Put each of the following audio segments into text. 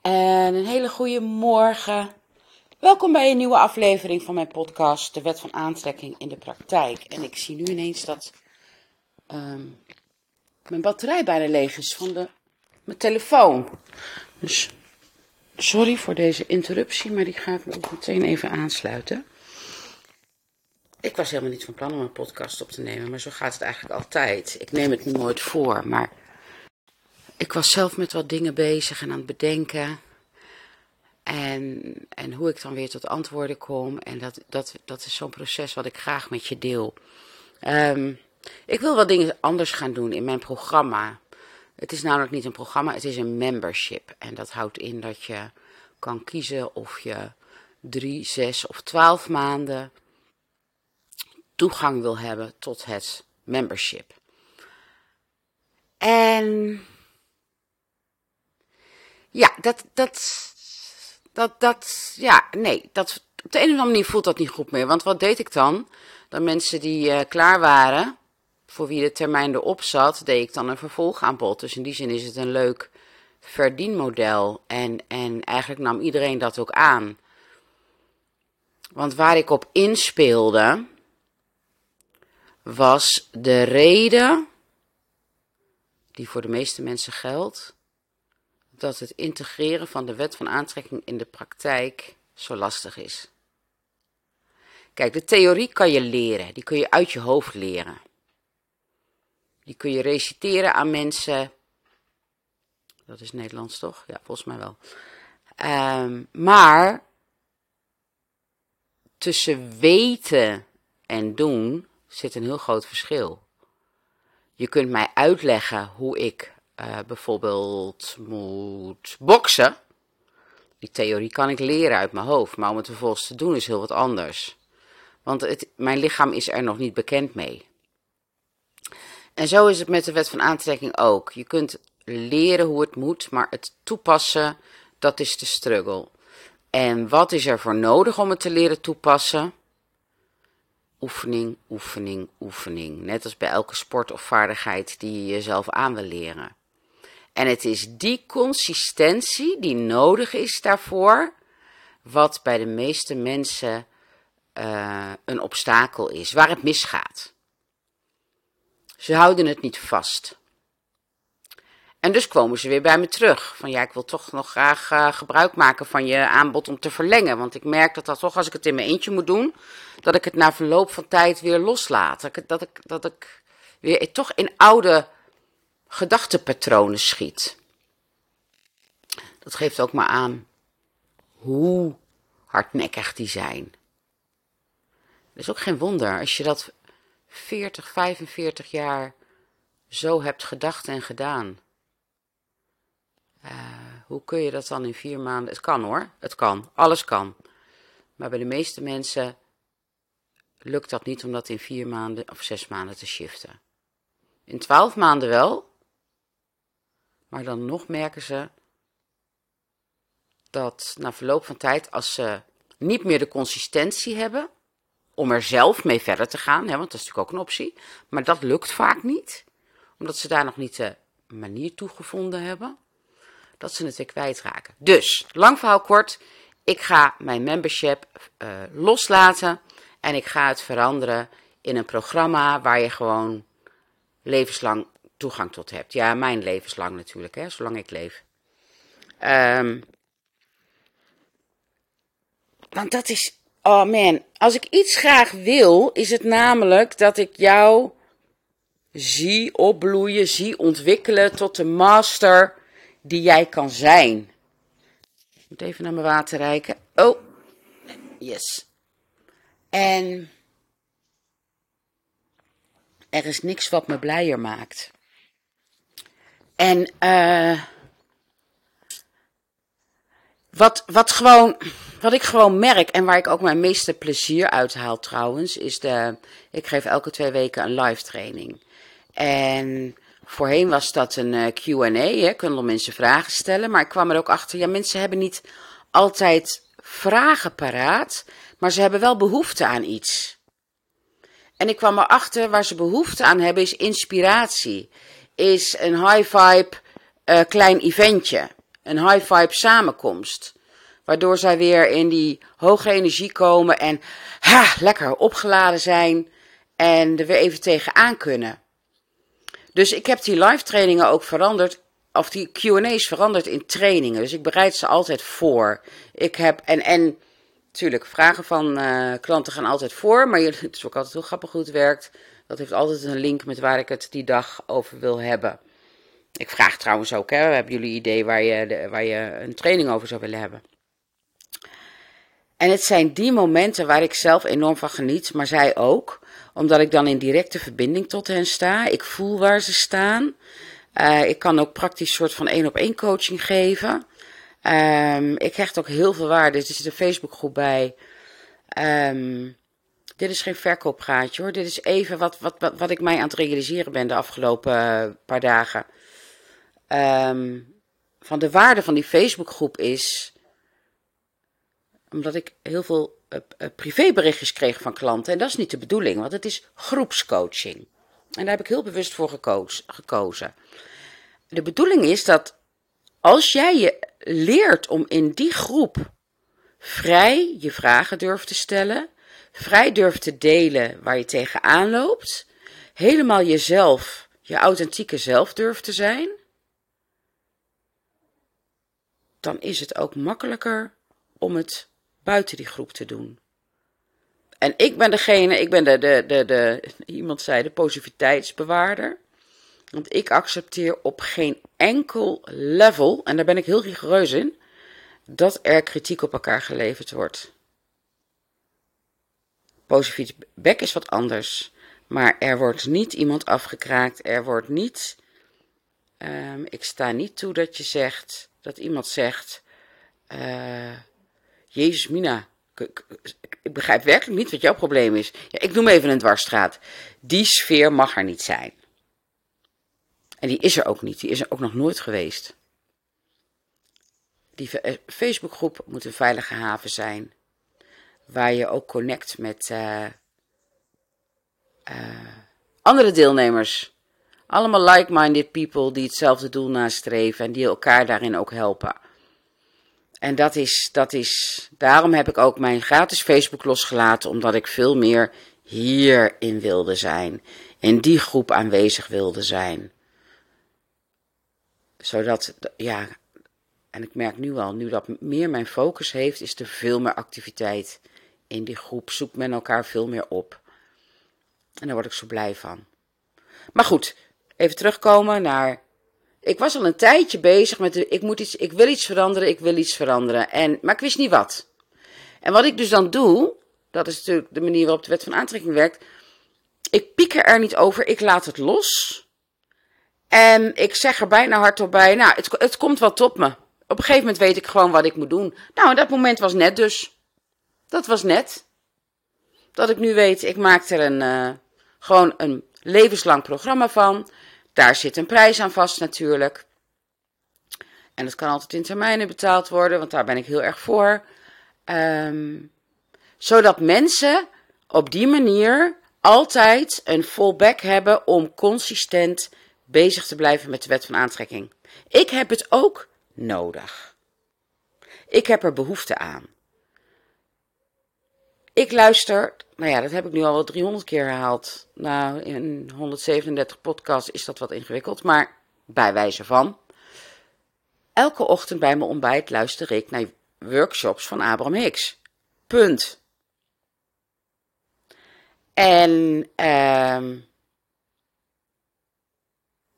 En een hele goede morgen. Welkom bij een nieuwe aflevering van mijn podcast, De Wet van Aantrekking in de Praktijk. En ik zie nu ineens dat ehm, mijn batterij bijna leeg is van de, mijn telefoon. Dus sorry voor deze interruptie, maar die ga ik ook meteen even aansluiten. Ik was helemaal niet van plan om een podcast op te nemen, maar zo gaat het eigenlijk altijd. Ik neem het nooit voor, maar ik was zelf met wat dingen bezig en aan het bedenken. En, en hoe ik dan weer tot antwoorden kom. En dat, dat, dat is zo'n proces wat ik graag met je deel. Ehm, ik wil wat dingen anders gaan doen in mijn programma. Het is namelijk niet een programma, het is een membership. En dat houdt in dat je kan kiezen of je drie, zes of twaalf maanden toegang wil hebben tot het membership. En ja, dat, dat, dat, dat, ja, nee, dat, op de een of andere manier voelt dat niet goed meer. Want wat deed ik dan? Dan mensen die uh, klaar waren, voor wie de termijn erop zat, deed ik dan een vervolgaanbod. Dus in die zin is het een leuk verdienmodel. En, en eigenlijk nam iedereen dat ook aan. Want waar ik op inspeelde, was de reden, die voor de meeste mensen geldt, dat het integreren van de wet van aantrekking in de praktijk zo lastig is. Kijk, de theorie kan je leren, die kun je uit je hoofd leren. Die kun je reciteren aan mensen. Dat is Nederlands toch? Ja, volgens mij wel. Um, maar tussen weten en doen zit een heel groot verschil. Je kunt mij uitleggen hoe ik uh, bijvoorbeeld moet boksen. Die theorie kan ik leren uit mijn hoofd, maar om het vervolgens te doen is heel wat anders. Want het, mijn lichaam is er nog niet bekend mee. En zo is het met de wet van aantrekking ook. Je kunt leren hoe het moet, maar het toepassen, dat is de struggle. En wat is er voor nodig om het te leren toepassen? Oefening, oefening, oefening. Net als bij elke sport of vaardigheid die je jezelf aan wil leren. En het is die consistentie die nodig is daarvoor, wat bij de meeste mensen uh, een obstakel is, waar het misgaat. Ze houden het niet vast. En dus komen ze weer bij me terug. Van ja, ik wil toch nog graag uh, gebruik maken van je aanbod om te verlengen. Want ik merk dat dat toch, als ik het in mijn eentje moet doen, dat ik het na verloop van tijd weer loslaat. Dat ik, dat ik, dat ik weer toch in oude gedachtepatronen schiet. Dat geeft ook maar aan hoe hardnekkig die zijn. Dat is ook geen wonder als je dat 40, 45 jaar zo hebt gedacht en gedaan. Uh, hoe kun je dat dan in vier maanden? Het kan hoor, het kan, alles kan. Maar bij de meeste mensen lukt dat niet om dat in vier maanden of zes maanden te shiften. In twaalf maanden wel, maar dan nog merken ze dat na verloop van tijd, als ze niet meer de consistentie hebben om er zelf mee verder te gaan, hè, want dat is natuurlijk ook een optie, maar dat lukt vaak niet, omdat ze daar nog niet de manier toe gevonden hebben, dat ze het weer kwijtraken. Dus, lang verhaal kort, ik ga mijn membership uh, loslaten en ik ga het veranderen in een programma waar je gewoon levenslang toegang tot hebt. Ja, mijn levenslang natuurlijk, hè, zolang ik leef. Um, want dat is, oh man, als ik iets graag wil, is het namelijk dat ik jou zie opbloeien, zie ontwikkelen tot de master die jij kan zijn. Ik moet even naar mijn water reiken. Oh, yes. En er is niks wat me blijer maakt. En uh, wat, wat, gewoon, wat ik gewoon merk en waar ik ook mijn meeste plezier uit haal trouwens, is de. Ik geef elke twee weken een live training. En voorheen was dat een uh, QA, kunnen mensen vragen stellen. Maar ik kwam er ook achter, ja, mensen hebben niet altijd vragen paraat, maar ze hebben wel behoefte aan iets. En ik kwam erachter, waar ze behoefte aan hebben, is inspiratie is een high vibe uh, klein eventje. een high vibe samenkomst. Waardoor zij weer in die hoge energie komen en ha, lekker opgeladen zijn en er weer even tegenaan kunnen. Dus ik heb die live trainingen ook veranderd, of die QA's veranderd in trainingen. Dus ik bereid ze altijd voor. Ik heb, en, en natuurlijk, vragen van uh, klanten gaan altijd voor, maar het is ook altijd heel grappig hoe het werkt. Dat heeft altijd een link met waar ik het die dag over wil hebben. Ik vraag trouwens ook, hè, hebben jullie idee waar je, waar je een training over zou willen hebben? En het zijn die momenten waar ik zelf enorm van geniet, maar zij ook. Omdat ik dan in directe verbinding tot hen sta. Ik voel waar ze staan. Uh, ik kan ook praktisch soort van één op één coaching geven. Um, ik hecht ook heel veel waarde. Er zit een Facebookgroep bij. Um, dit is geen verkooppraatje hoor. Dit is even wat, wat, wat, wat ik mij aan het realiseren ben de afgelopen uh, paar dagen. Um, van de waarde van die Facebookgroep is omdat ik heel veel uh, privéberichtjes kreeg van klanten. En dat is niet de bedoeling, want het is groepscoaching. En daar heb ik heel bewust voor gekozen. De bedoeling is dat als jij je leert om in die groep vrij je vragen durft te stellen, vrij durft te delen waar je tegenaan loopt, helemaal jezelf, je authentieke zelf durft te zijn, dan is het ook makkelijker om het buiten die groep te doen. En ik ben degene, ik ben de, de, de, de iemand zei, de positiviteitsbewaarder. Want ik accepteer op geen enkel level, en daar ben ik heel rigoureus in, dat er kritiek op elkaar geleverd wordt. Positief feedback is wat anders. Maar er wordt niet iemand afgekraakt. Er wordt niet. Um, ik sta niet toe dat je zegt. Dat iemand zegt. Uh, Jezus, Mina. Ik, ik, begrijp werkelijk niet wat jouw probleem is. Ja, ik noem even een dwarsstraat. Die sfeer mag er niet zijn. En die is er ook niet. Die is er ook nog nooit geweest. Die eh, Facebookgroep moet een veilige haven zijn. Waar je ook connect met uh, uh, andere deelnemers. Allemaal like-minded people die hetzelfde doel nastreven en die elkaar daarin ook helpen. En dat is, dat is, daarom heb ik ook mijn gratis Facebook losgelaten, omdat ik veel meer hierin wilde zijn. In die groep aanwezig wilde zijn. Zodat, ja, en ik merk nu al, nu dat meer mijn focus heeft, is er veel meer activiteit in die groep. Zoekt men elkaar veel meer op. En daar word ik zo blij van. Maar goed, even terugkomen naar ik was al een tijdje bezig met, ik, moet iets, ik wil iets veranderen, ik wil iets veranderen. En, maar ik wist niet wat. En wat ik dus dan doe, dat is natuurlijk de manier waarop de wet van aantrekking werkt. Ik pieker er niet over, ik laat het los. En ik zeg er bijna hardop bij, nou, het, het komt wat op me. Op een gegeven moment weet ik gewoon wat ik moet doen. Nou, en dat moment was net dus. Dat was net. Dat ik nu weet, ik maak er een, uh, gewoon een levenslang programma van. Daar zit een prijs aan vast natuurlijk. En dat kan altijd in termijnen betaald worden, want daar ben ik heel erg voor. Um, zodat mensen op die manier altijd een fallback hebben om consistent bezig te blijven met de wet van aantrekking. Ik heb het ook nodig. Ik heb er behoefte aan. Ik luister, nou ja, dat heb ik nu al wel 300 keer herhaald. Nou, in 137 podcasts is dat wat ingewikkeld, maar bij wijze van. Elke ochtend bij mijn ontbijt luister ik naar workshops van Abraham Hicks. Punt. En uh,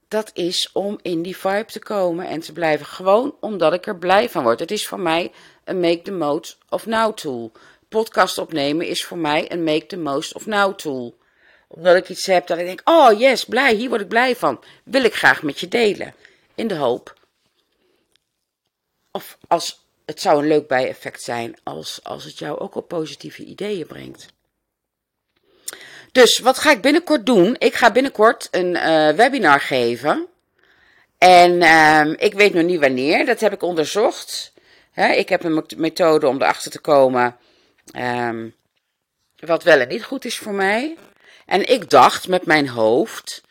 dat is om in die vibe te komen en te blijven. Gewoon omdat ik er blij van word. Het is voor mij een make the most of now tool podcast opnemen is voor mij een make the most of now tool. Omdat ik iets heb dat ik denk, oh yes, blij, hier word ik blij van. Wil ik graag met je delen. In de hoop. Of als, het zou een leuk bijeffect zijn als, als het jou ook op positieve ideeën brengt. Dus wat ga ik binnenkort doen? Ik ga binnenkort een uh, webinar geven. En uh, ik weet nog niet wanneer, dat heb ik onderzocht. ik heb een methode om erachter te komen Um, wat wel en niet goed is voor mij. En ik dacht met mijn hoofd: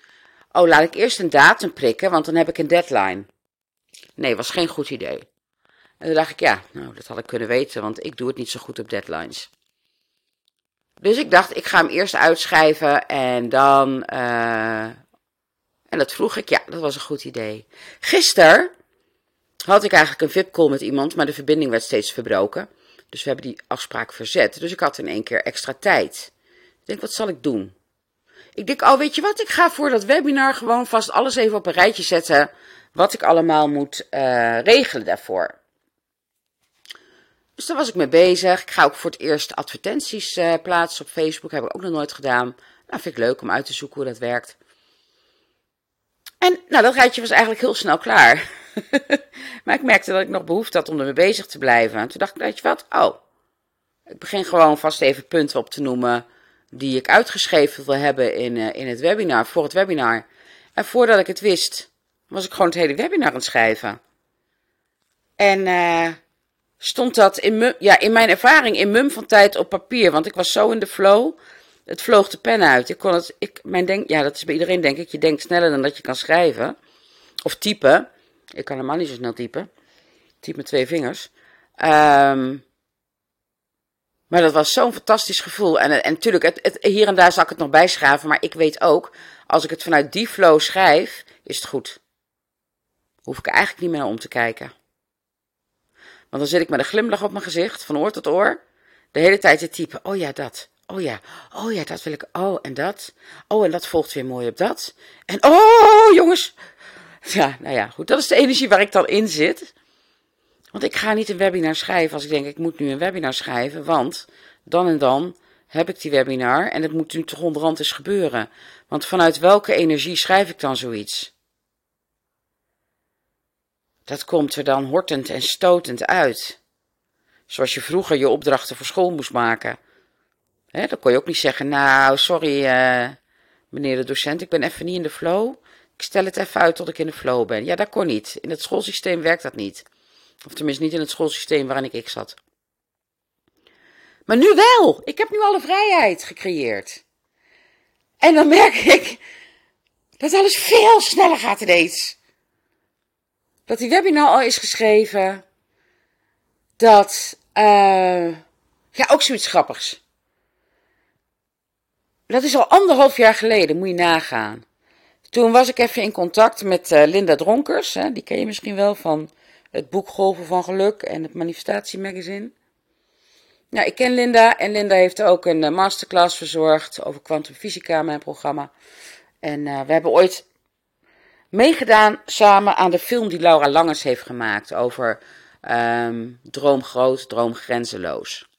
oh, laat ik eerst een datum prikken, want dan heb ik een deadline. Nee, was geen goed idee. En toen dacht ik, ja, nou, dat had ik kunnen weten, want ik doe het niet zo goed op deadlines. Dus ik dacht, ik ga hem eerst uitschrijven en dan. Uh, en dat vroeg ik, ja, dat was een goed idee. Gisteren had ik eigenlijk een VIP-call met iemand, maar de verbinding werd steeds verbroken. Dus we hebben die afspraak verzet. Dus ik had in één keer extra tijd. Ik denk, wat zal ik doen? Ik denk, oh, weet je wat? Ik ga voor dat webinar gewoon vast alles even op een rijtje zetten. Wat ik allemaal moet uh, regelen daarvoor. Dus daar was ik mee bezig. Ik ga ook voor het eerst advertenties uh, plaatsen op Facebook. Heb ik ook nog nooit gedaan. Nou, vind ik leuk om uit te zoeken hoe dat werkt. En nou, dat rijtje was eigenlijk heel snel klaar. maar ik merkte dat ik nog behoefte had om ermee bezig te blijven. En toen dacht ik, weet je wat? Oh, ik begin gewoon vast even punten op te noemen die ik uitgeschreven wil hebben in, uh, in het webinar, voor het webinar. En voordat ik het wist, was ik gewoon het hele webinar aan het schrijven. En uh, stond dat in, ja, in mijn ervaring in mum van tijd op papier. Want ik was zo in de flow. Het vloog de pen uit. Ik kon het, ik, mijn denk, ja, dat is bij iedereen denk ik. Je denkt sneller dan dat je kan schrijven. Of typen. Ik kan helemaal niet zo snel typen. typ met twee vingers. Um, maar dat was zo'n fantastisch gevoel. En, natuurlijk, hier en daar zal ik het nog bijschrijven. Maar ik weet ook, als ik het vanuit die flow schrijf, is het goed. Hoef ik er eigenlijk niet meer naar om te kijken. Want dan zit ik met een glimlach op mijn gezicht, van oor tot oor. De hele tijd te typen. Oh ja, dat. Oh ja. Oh ja, dat wil ik. Oh, en dat. Oh, en dat volgt weer mooi op dat. En oh, jongens. Ja, nou ja, goed. Dat is de energie waar ik dan in zit. Want ik ga niet een webinar schrijven als ik denk, ik moet nu een webinar schrijven. Want dan en dan heb ik die webinar en het moet nu toch onderhand eens gebeuren. Want vanuit welke energie schrijf ik dan zoiets? Dat komt er dan hortend en stotend uit. Zoals je vroeger je opdrachten voor school moest maken. Dan kon je ook niet zeggen, nou, sorry uh, meneer de docent, ik ben even niet in de flow. Ik stel het even uit tot ik in de flow ben. Ja, dat kon niet. In het schoolsysteem werkt dat niet. Of tenminste niet in het schoolsysteem waarin ik zat. Maar nu wel. Ik heb nu alle vrijheid gecreëerd. En dan merk ik dat alles veel sneller gaat ineens dat die webinar al is geschreven. Dat, uh, ja, ook zoiets grappigs. Dat is al anderhalf jaar geleden, moet je nagaan. Toen was ik even in contact met uh, Linda Dronkers. Hè, die ken je misschien wel van het boek Golven van Geluk en het Manifestatiemagazine. Nou, ik ken Linda en Linda heeft ook een uh, masterclass verzorgd over kwantumfysica, mijn programma. En we hebben ooit meegedaan samen aan de film die Laura Langers heeft gemaakt over um, Droom Groot, Droom Grenzeloos.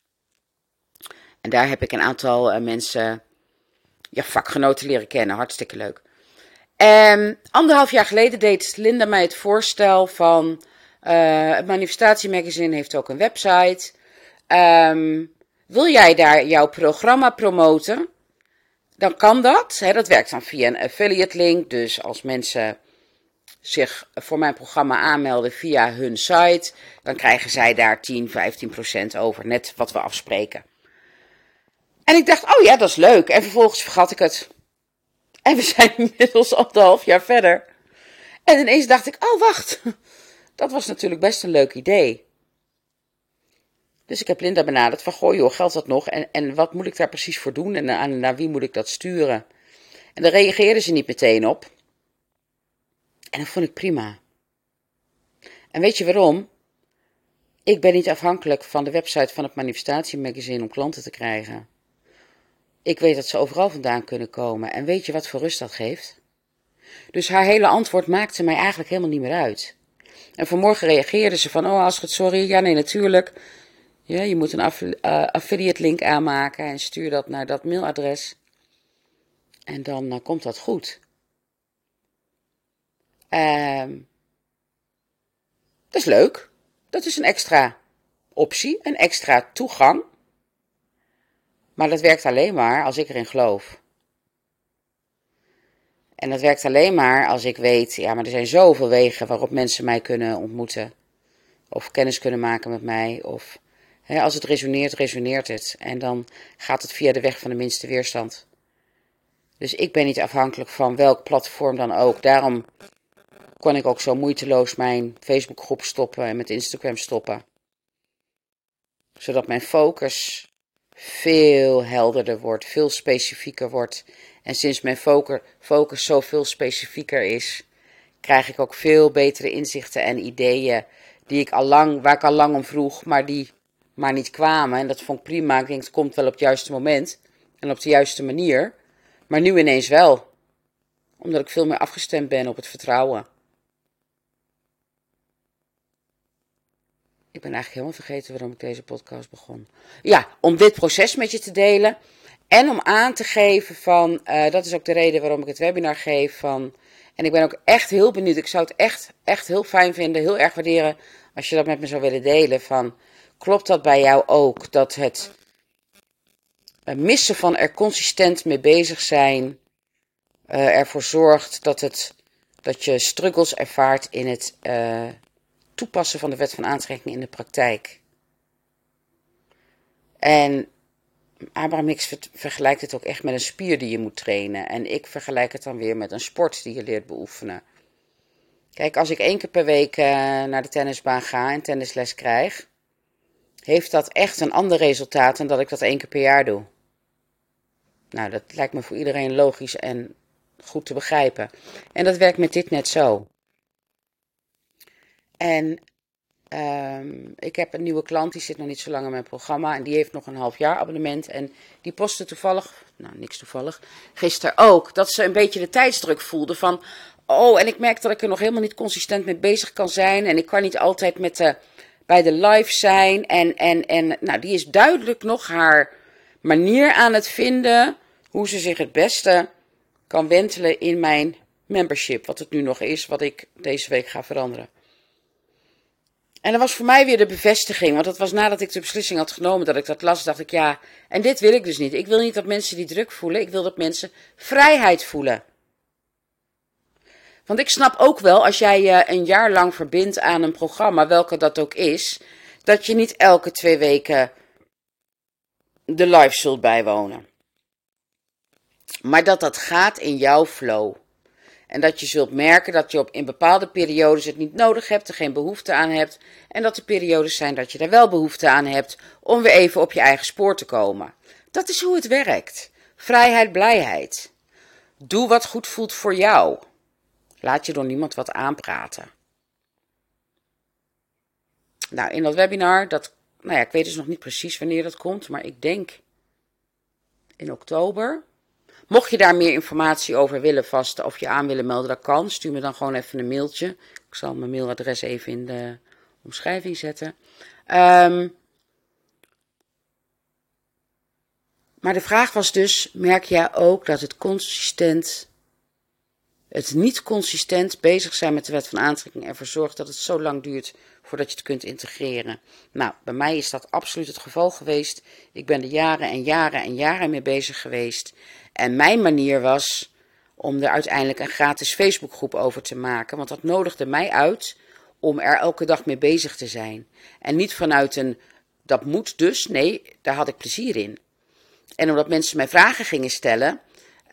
En daar heb ik een aantal mensen, ja, vakgenoten leren kennen. Hartstikke leuk. En anderhalf jaar geleden deed Linda mij het voorstel van. Uh, het Manifestatiemagazine heeft ook een website. Um, wil jij daar jouw programma promoten? Dan kan dat. Dat werkt dan via een affiliate link. Dus als mensen zich voor mijn programma aanmelden via hun site, dan krijgen zij daar 10, 15 procent over, net wat we afspreken. En ik dacht, oh ja, dat is leuk. En vervolgens vergat ik het. En we zijn inmiddels anderhalf jaar verder. En ineens dacht ik, oh wacht, dat was natuurlijk best een leuk idee. Dus ik heb Linda benaderd van, goh joh, geldt dat nog? En, en wat moet ik daar precies voor doen? En naar, naar wie moet ik dat sturen? En daar reageerde ze niet meteen op. En dat vond ik prima. En weet je waarom? Ik ben niet afhankelijk van de website van het manifestatiemagazine om klanten te krijgen. Ik weet dat ze overal vandaan kunnen komen. En weet je wat voor rust dat geeft? Dus haar hele antwoord maakte mij eigenlijk helemaal niet meer uit. En vanmorgen reageerde ze van, oh het sorry. Ja, nee, natuurlijk. Ja, je moet een uh, affiliate link aanmaken en stuur dat naar dat mailadres. En dan uh, komt dat goed. Um, dat is leuk. Dat is een extra optie, een extra toegang. Maar dat werkt alleen maar als ik erin geloof. En dat werkt alleen maar als ik weet, ja, maar er zijn zoveel wegen waarop mensen mij kunnen ontmoeten. Of kennis kunnen maken met mij. Of hè, als het resoneert, resoneert het. En dan gaat het via de weg van de minste weerstand. Dus ik ben niet afhankelijk van welk platform dan ook. Daarom kon ik ook zo moeiteloos mijn Facebookgroep stoppen en met Instagram stoppen. Zodat mijn focus veel helderder wordt, veel specifieker wordt. En sinds mijn focus zoveel specifieker is, krijg ik ook veel betere inzichten en ideeën die ik al lang, waar ik al lang om vroeg, maar die maar niet kwamen. En dat vond ik prima. Ik denk, het komt wel op het juiste moment en op de juiste manier. Maar nu ineens wel. Omdat ik veel meer afgestemd ben op het vertrouwen. Ben eigenlijk helemaal vergeten waarom ik deze podcast begon. Ja, om dit proces met je te delen. En om aan te geven van, uh, dat is ook de reden waarom ik het webinar geef. Van, en ik ben ook echt heel benieuwd. Ik zou het echt, echt heel fijn vinden, heel erg waarderen als je dat met me zou willen delen. Van, klopt dat bij jou ook? Dat het missen van er consistent mee bezig zijn uh, ervoor zorgt dat, het, dat je struggles ervaart in het uh, toepassen van de wet van aantrekking in de praktijk. En Abraham Hicks vergelijkt het ook echt met een spier die je moet trainen. En ik vergelijk het dan weer met een sport die je leert beoefenen. Kijk, als ik één keer per week uh, naar de tennisbaan ga en tennisles krijg, heeft dat echt een ander resultaat dan dat ik dat één keer per jaar doe. Nou, dat lijkt me voor iedereen logisch en goed te begrijpen. En dat werkt met dit net zo. En um, ik heb een nieuwe klant, die zit nog niet zo lang in mijn programma. En die heeft nog een half jaar abonnement. En die postte toevallig, nou niks toevallig, gisteren ook, dat ze een beetje de tijdsdruk voelde van... Oh, en ik merk dat ik er nog helemaal niet consistent mee bezig kan zijn. En ik kan niet altijd met de, bij de live zijn. En, en, en nou, die is duidelijk nog haar manier aan het vinden hoe ze zich het beste kan wentelen in mijn membership. Wat het nu nog is, wat ik deze week ga veranderen. En dat was voor mij weer de bevestiging, want dat was nadat ik de beslissing had genomen dat ik dat las, dacht ik ja, en dit wil ik dus niet. Ik wil niet dat mensen die druk voelen, ik wil dat mensen vrijheid voelen. Want ik snap ook wel, als jij je een jaar lang verbindt aan een programma, welke dat ook is, dat je niet elke twee weken de live zult bijwonen. Maar dat dat gaat in jouw flow. En dat je zult merken dat je op, in bepaalde periodes het niet nodig hebt, er geen behoefte aan hebt. En dat er periodes zijn dat je er wel behoefte aan hebt om weer even op je eigen spoor te komen. Dat is hoe het werkt. Vrijheid, blijheid. Doe wat goed voelt voor jou. Laat je door niemand wat aanpraten. Nou, in dat webinar, dat, nou ja, ik weet dus nog niet precies wanneer dat komt, maar ik denk in oktober. Mocht je daar meer informatie over willen vasten of je aan willen melden, dat kan. Stuur me dan gewoon even een mailtje. Ik zal mijn mailadres even in de omschrijving zetten. Um, maar de vraag was dus: merk jij ook dat het consistent, het niet consistent bezig zijn met de wet van aantrekking ervoor zorgt dat het zo lang duurt voordat je het kunt integreren? Nou, bij mij is dat absoluut het geval geweest. Ik ben er jaren en jaren en jaren mee bezig geweest. En mijn manier was om er uiteindelijk een gratis Facebookgroep over te maken. Want dat nodigde mij uit om er elke dag mee bezig te zijn. En niet vanuit een dat moet dus. Nee, daar had ik plezier in. En omdat mensen mij vragen gingen stellen,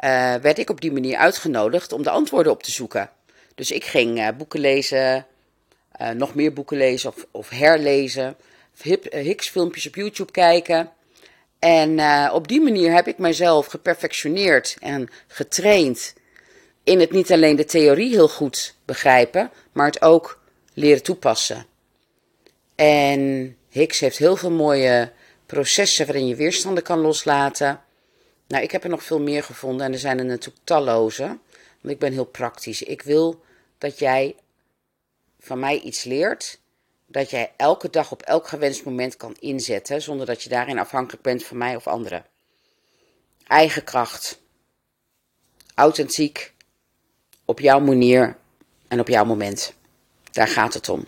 uh, werd ik op die manier uitgenodigd om de antwoorden op te zoeken. Dus ik ging uh, boeken lezen, uh, nog meer boeken lezen of, of herlezen. Hicks filmpjes op YouTube kijken. En uh, op die manier heb ik mijzelf geperfectioneerd en getraind in het niet alleen de theorie heel goed begrijpen, maar het ook leren toepassen. En Hicks heeft heel veel mooie processen waarin je weerstanden kan loslaten. Nou, ik heb er nog veel meer gevonden en er zijn er natuurlijk talloze. Want ik ben heel praktisch. Ik wil dat jij van mij iets leert dat jij elke dag op elk gewenst moment kan inzetten, zonder dat je daarin afhankelijk bent van mij of anderen. Eigen kracht. Authentiek. Op jouw manier en op jouw moment. Daar gaat het om.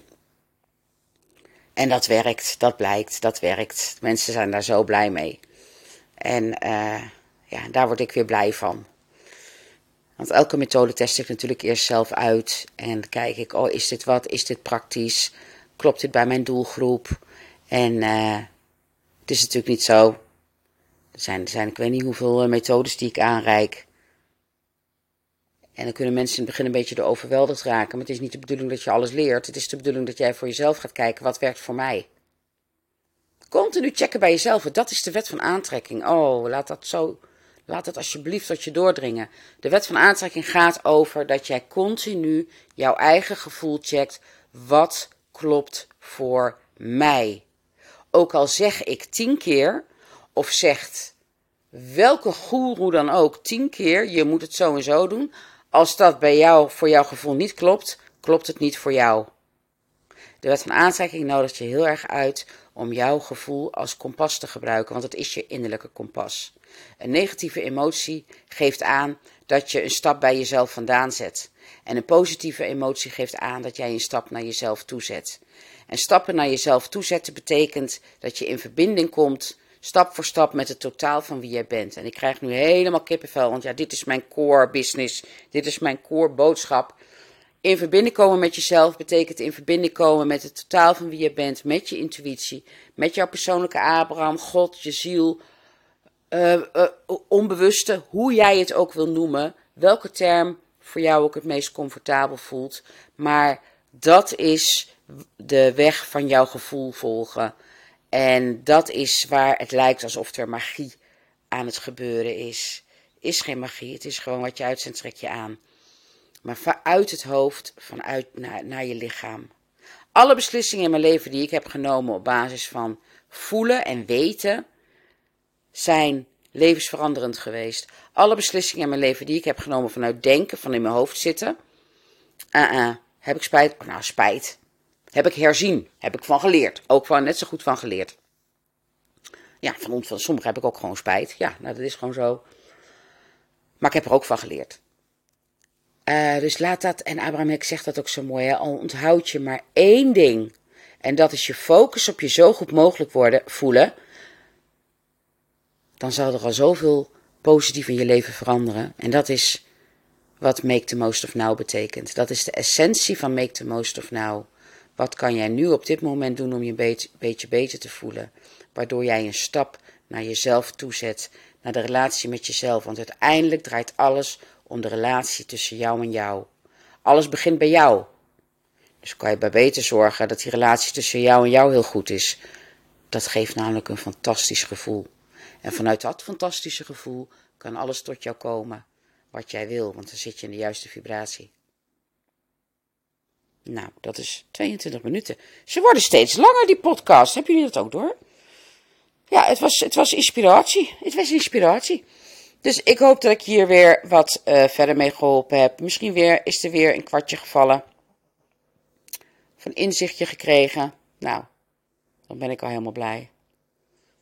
En dat werkt, dat blijkt, dat werkt. Mensen zijn daar zo blij mee. En uh, ja, daar word ik weer blij van. Want elke methode test ik natuurlijk eerst zelf uit. En kijk ik, oh, is dit wat? Is dit praktisch? klopt dit bij mijn doelgroep? En uh, het is natuurlijk niet zo. Er zijn, er zijn ik weet niet hoeveel eh, methodes die ik aanreik. En dan kunnen mensen in het begin een beetje de overweldigd raken. Maar het is niet de bedoeling dat je alles leert. Het is de bedoeling dat jij voor jezelf gaat kijken wat werkt voor mij. Continu checken bij jezelf. Dat is de wet van aantrekking. Oh, laat dat zo. Laat het alsjeblieft tot je doordringen. De wet van aantrekking gaat over dat jij continu jouw eigen gevoel checkt. Wat klopt voor mij? Ook al zeg ik tien keer, of zegt welke goeroe dan ook tien keer, je moet het zo en zo doen. Als dat bij jou voor jouw gevoel niet klopt, klopt het niet voor jou. De wet van aantrekking nodigt je heel erg uit om jouw gevoel als kompas te gebruiken, want het is je innerlijke kompas. Een negatieve emotie geeft aan dat je een stap bij jezelf vandaan zet. En een positieve emotie geeft aan dat jij een stap naar jezelf toezet. En stappen naar jezelf toezetten betekent dat je in verbinding komt, stap voor stap, met het totaal van wie jij bent. En ik krijg nu helemaal kippenvel, want ja, dit is mijn core business, dit is mijn core boodschap. In verbinding komen met jezelf betekent in verbinding komen met het totaal van wie je bent, met je intuïtie, met jouw persoonlijke Abraham, God, je ziel, uh, onbewuste, hoe jij het ook wil noemen, welke term voor jou ook het meest comfortabel voelt. Maar dat is de weg van jouw gevoel volgen. En dat is waar het lijkt alsof er magie aan het gebeuren is. Is geen magie, het is gewoon wat je uitzendt, trek je aan. Maar vanuit het hoofd, vanuit naar, naar je lichaam. Alle beslissingen in mijn leven die ik heb genomen op basis van voelen en weten, zijn levensveranderend geweest. Alle beslissingen in mijn leven die ik heb genomen vanuit denken, van in mijn hoofd zitten, uh -uh, heb ik spijt. Nou, spijt. Heb ik herzien. Heb ik van geleerd. Ook van net zo goed van geleerd. Ja, van, van sommigen heb ik ook gewoon spijt. Ja, nou, dat is gewoon zo. Maar ik heb er ook van geleerd. Uh, dus laat dat, en Abraham zegt dat ook zo mooi, hè, al onthoud je maar één ding. En dat is je focus op je zo goed mogelijk worden, voelen. Dan zal er al zoveel positief in je leven veranderen. En dat is wat Make the Most of Now betekent. Dat is de essentie van Make the Most of Now. Wat kan jij nu op dit moment doen om je een beetje, beetje beter te voelen? Waardoor jij een stap naar jezelf toezet, naar de relatie met jezelf. Want uiteindelijk draait alles om de relatie tussen jou en jou. Alles begint bij jou. Dus kan je bij beter zorgen dat die relatie tussen jou en jou heel goed is. Dat geeft namelijk een fantastisch gevoel. En vanuit dat fantastische gevoel kan alles tot jou komen wat jij wil, want dan zit je in de juiste vibratie. Nou, dat is 22 minuten. Ze worden steeds langer, die podcast. Hebben jullie dat ook door? Ja, het was, het was inspiratie. Het was inspiratie. Dus ik hoop dat ik hier weer wat uh, verder mee geholpen heb. Misschien weer, is er weer een kwartje gevallen. Van inzichtje gekregen. Nou, dan ben ik al helemaal blij.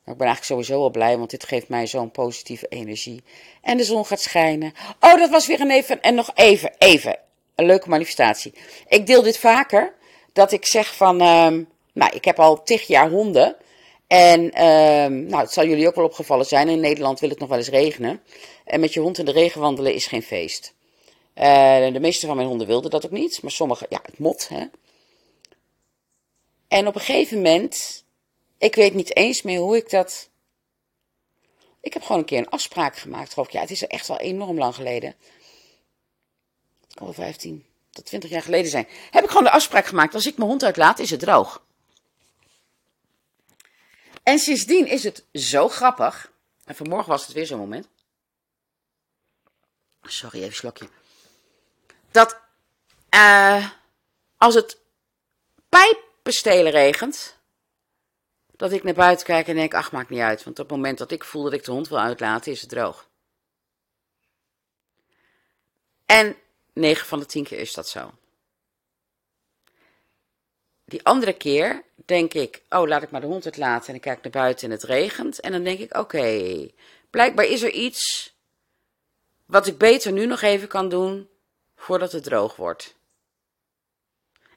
Maar ik ben eigenlijk sowieso al blij, want dit geeft mij zo'n positieve energie. En de zon gaat schijnen. Oh, dat was weer een even. En nog even, even. Een leuke manifestatie. Ik deel dit vaker. Dat ik zeg van. Um, nou, ik heb al tig jaar honden. En um, nou, het zal jullie ook wel opgevallen zijn. In Nederland wil het nog wel eens regenen. En met je hond in de regen wandelen is geen feest. Uh, de meeste van mijn honden wilden dat ook niet. Maar sommige, ja, het mot. Hè. En op een gegeven moment. Ik weet niet eens meer hoe ik dat. Ik heb gewoon een keer een afspraak gemaakt. Geloof ik. Ja, het is echt wel enorm lang geleden. Het kan wel 15 tot 20 jaar geleden zijn. Heb ik gewoon de afspraak gemaakt. Als ik mijn hond uitlaat, is het droog. En sindsdien is het zo grappig. En vanmorgen was het weer zo'n moment. Sorry, even slokje. Dat uh, als het pijpenstelen regent, dat ik naar buiten kijk en denk, ach, maakt niet uit. Want op het moment dat ik voel dat ik de hond wil uitlaten, is het droog. En 9 van de 10 keer is dat zo. Die andere keer denk ik, oh, laat ik maar de hond uitlaten en ik kijk naar buiten en het regent. En dan denk ik, oké, blijkbaar is er iets wat ik beter nu nog even kan doen voordat het droog wordt.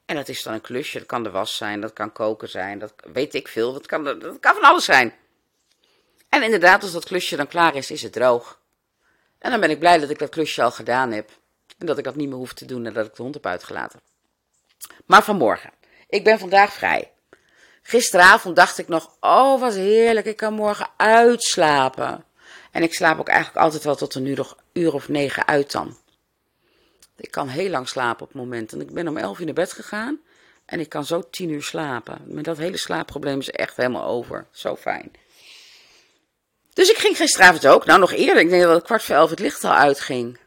En dat is dan een klusje, dat kan de was zijn, dat kan koken zijn, dat weet ik veel, dat kan, dat kan van alles zijn. En inderdaad, als dat klusje dan klaar is, is het droog. En dan ben ik blij dat ik dat klusje al gedaan heb. En dat ik dat niet meer hoef te doen nadat ik de hond heb uitgelaten. Maar vanmorgen. Ik ben vandaag vrij. Gisteravond dacht ik nog, oh wat heerlijk, ik kan morgen uitslapen. En ik slaap ook eigenlijk altijd wel tot een uur, uur of negen uit dan. Ik kan heel lang slapen op moment. En ik ben om 11 uur naar bed gegaan. En ik kan zo 10 uur slapen. Met dat hele slaapprobleem is echt helemaal over. Zo fijn. Dus ik ging gisteravond ook. Nou, nog eerder. Ik denk dat het kwart voor elf het licht al uitging.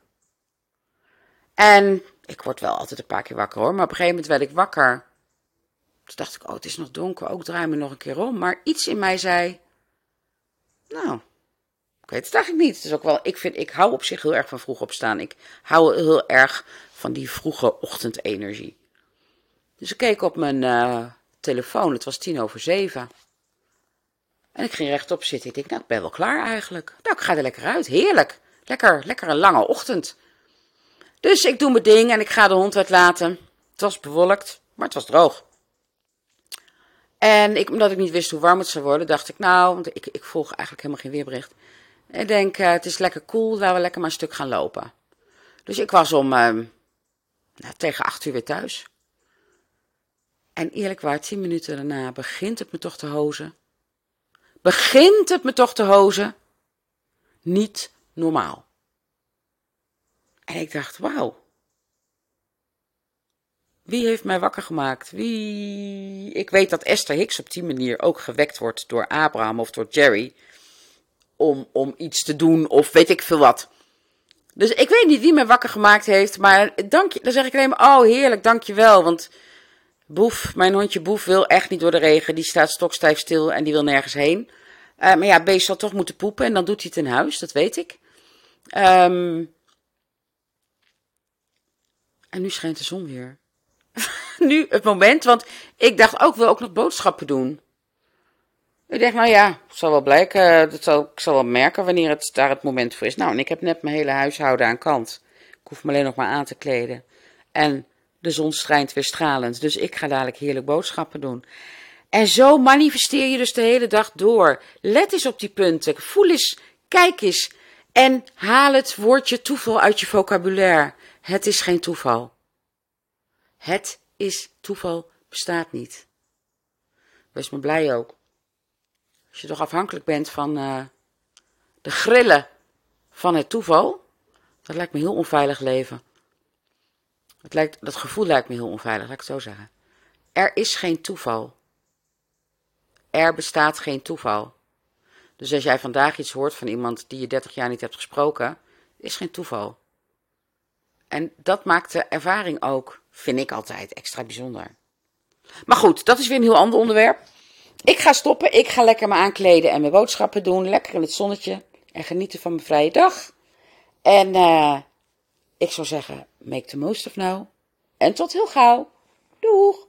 En ik word wel altijd een paar keer wakker hoor. Maar op een gegeven moment werd ik wakker. Toen dacht ik, oh, het is nog donker. Ook draai me nog een keer om. Maar iets in mij zei. Nou, ik weet het eigenlijk niet. Het is ook wel, ik, vind, ik hou op zich heel erg van vroeg opstaan. Ik hou heel erg van die vroege ochtendenergie. Dus ik keek op mijn uh, telefoon. Het was tien over zeven. En ik ging rechtop zitten. Ik denk, nou, ik ben wel klaar eigenlijk. Nou, ik ga er lekker uit. Heerlijk. Lekker, lekker een lange ochtend. Dus ik doe mijn ding en ik ga de hond uitlaten. Het was bewolkt, maar het was droog. En ik, omdat ik niet wist hoe warm het zou worden, dacht ik, nou, want ik, ik volg eigenlijk helemaal geen weerbericht. Ik denk, uh, het is lekker koel, cool, laten we lekker maar een stuk gaan lopen. Dus ik was om uh, nou, tegen acht uur weer thuis. En eerlijk waar, tien minuten daarna begint het me toch te hozen. Begint het me toch te hozen? Niet normaal. En ik dacht, wauw. Wie heeft mij wakker gemaakt? Wie? Ik weet dat Esther Hicks op die manier ook gewekt wordt door Abraham of door Jerry. Om, om iets te doen of weet ik veel wat. Dus ik weet niet wie mij wakker gemaakt heeft. Maar dank je, dan zeg ik alleen maar, oh heerlijk, dankjewel. Want Boef, mijn hondje Boef wil echt niet door de regen. Die staat stokstijf stil en die wil nergens heen. Uh, maar ja, beest zal toch moeten poepen en dan doet hij het in huis, dat weet ik. Um, en nu schijnt de zon weer. nu het moment, want ik dacht ook, wil ook nog boodschappen doen. Ik denk, nou ja, het zal wel blijken, dat zal, ik zal wel merken wanneer het daar het moment voor is. Nou, en ik heb net mijn hele huishouden aan kant. Ik hoef me alleen nog maar aan te kleden. En de zon schijnt weer stralend, dus ik ga dadelijk heerlijk boodschappen doen. En zo manifesteer je dus de hele dag door. Let eens op die punten, voel eens, kijk eens en haal het woordje toeval uit je vocabulaire. Het is geen toeval. Het is toeval, bestaat niet. Wees me blij ook. Als je toch afhankelijk bent van uh, de grillen van het toeval, dat lijkt me heel onveilig leven. Het lijkt, dat gevoel lijkt me heel onveilig, laat ik het zo zeggen. Er is geen toeval. Er bestaat geen toeval. Dus als jij vandaag iets hoort van iemand die je 30 jaar niet hebt gesproken, is geen toeval. En dat maakt de ervaring ook, vind ik altijd, extra bijzonder. Maar goed, dat is weer een heel ander onderwerp. Ik ga stoppen, ik ga lekker me aankleden en mijn boodschappen doen. Lekker in het zonnetje en genieten van mijn vrije dag. En uh, ik zou zeggen, make the most of now. En tot heel gauw. Doeg!